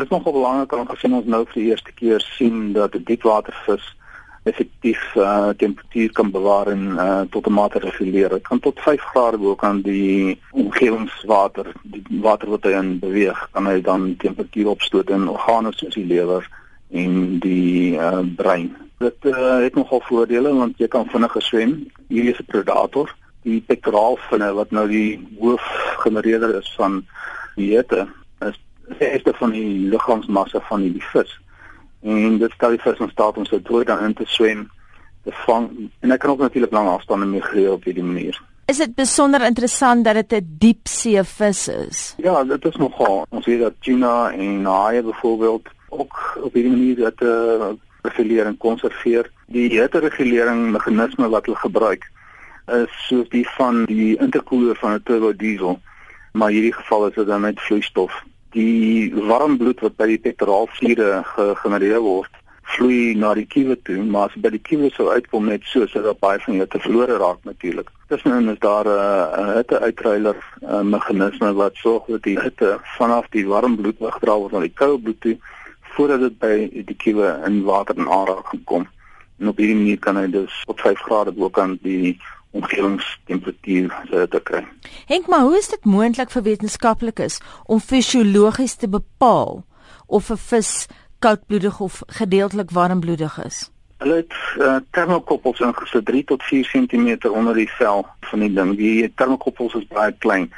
dit is nogal belangrik om gesien ons nou vir die eerste keer sien dat 'n diepwatervis effektief uh, temperatuur kan bewaar en uh, tot 'n mate reguleer. Dit kan tot 5 grade bo kan die omgewingswater, die water wat hy in beweeg, kan hy dan temperatuur opstoot in organe soos die lewer en die uh, brein. Dit uh, het nogal voordele want jy kan vinniger swem. Hier is 'n predator, die pectoralfinne wat nou die hoofgenereerder is van die hitte. Is die eerste van die liggaamsmassa van die vis en dit stel die vis in staat om sy dood dan in te swem te vang en hy kan ook natuurlik lang afstande migreer op hierdie manier. Is dit besonder interessant dat dit 'n diepsee vis is? Ja, dit is nogal. Ons weet dat tuna en haie byvoorbeeld ook op hierdie manier dat uh, reguleer en konserveer. Die hitteregulering meganisme wat hulle gebruik is soos die van die interkoeler van 'n turbo diesel, maar in hierdie geval is dit dan met vloeistof die warm bloed wat by die pectoralvliere gegenereer word vloei na die kiewe toe maar as by die kiewe sou uitkom net so sodat baie van dit te verlore raak natuurlik. Tussenin is daar 'n hitte uitreiler meganisme wat sorg dat die hitte vanaf die warm bloed weggedra word na die koue bloed toe voordat dit by die kiewe in water en aanraking kom. En op hierdie manier kan hy dus op 5 grade bo kan die omgewingstemperatuur uh, te kry. Henk, maar hoe is dit moontlik vir wetenskaplikes om fisiologies te bepaal of 'n vis koudbloedig of gedeeltelik warmbloedig is? Hulle het uh, termokoppels ingesit 3 tot 4 cm onder die vel van die ding. Die termokoppels is baie klein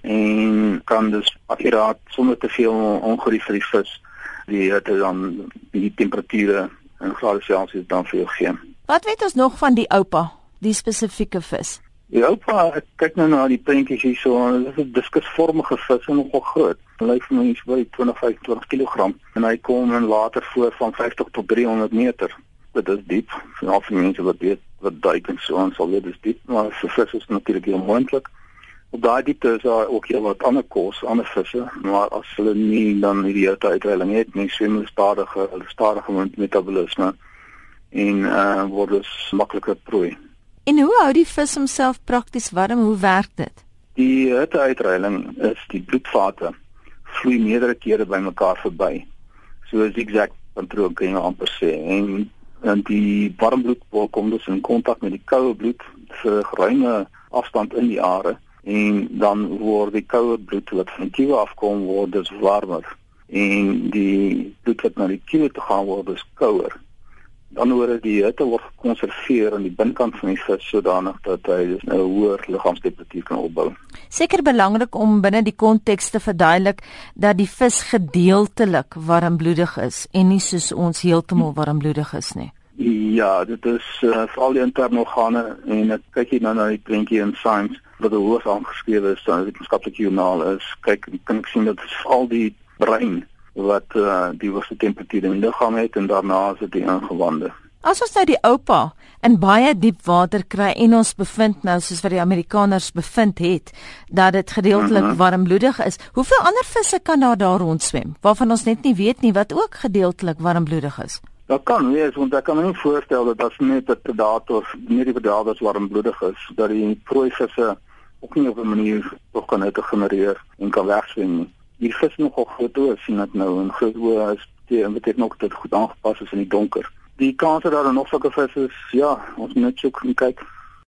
en kan dus akkuraat sonder te veel ongerief vir die vis die het dan die temperature in grade Celsius dan vir jou gee. Wat weet ons nog van die oupa? Die spesifieke vis? Ja, pa, ek kyk nou na die prentjies hier so, dit is 'n diskusvormige vis en nogal groot. Hy lyk vir my iets by 20-25 kg en hy kom in water voor van 50 tot 300 meter. Dit is diep. Vir al die mense wat weet wat duik en so aan sal weet dis diep, maar vir vis is natuurlik heel moontlik. Op daai diepte is daar ook heel wat ander kos, ander visse, maar as hulle nie dan hierdie uitreiling het nie, swem hulle stadige, hulle stadige metabolisme en uh word dus makliker prooi. En hoe hou die vis homself prakties warm? Hoe werk dit? Die hitteuitreiling is die bloedvate vloei meerdere kere bymekaar verby. So 'n zigzag patroon kan jy amper sê. En en die warm bloed kom dus in kontak met die koue bloed vir 'n geruime afstand in die are en dan word die koue bloed wat van die kiewe afkom word dus warmer en die bloed wat na die kiewe toe gaan word dus kouer dan word die hitte word gekonserveer aan die binnekant van die vis sodanig dat hy dus nou 'n hoër liggaamstemperatuur kan opbou. Seker belangrik om binne die konteks te verduidelik dat die vis gedeeltelik warmbloedig is en nie soos ons heeltemal warmbloedig is nie. Ja, dit is uh, veral die interne organe en ek kyk hier nou na die prentjie in Science wat hoof aangeskryf is die wetenskaplike joernaal is. Kyk, kan ek sien dat dit al die brein wat uh, die hoogste temperatuur in die liggaam het en daarna is dit die ingewande. As ons nou die oupa in baie diep water kry en ons bevind nou soos wat die Amerikaners bevind het dat dit gedeeltelik mm -hmm. warmbloedig is, hoeveel ander visse kan daar daar rondswem waarvan ons net nie weet nie wat ook gedeeltelik warmbloedig is? Dat kan wees want ek kan my voorstel dat as net 'n predator, nie die predators warmbloedig is, dat die prooi visse ook nie op 'n manier tog kan uit genereer en kan wegswem nie die vis nogal groot oë sien ek nou en groot oë is dit beteken ook dat dit goed aangepas is in die donker. Die kans dat daar nog sulke visse is, ja, ons moet net soek en kyk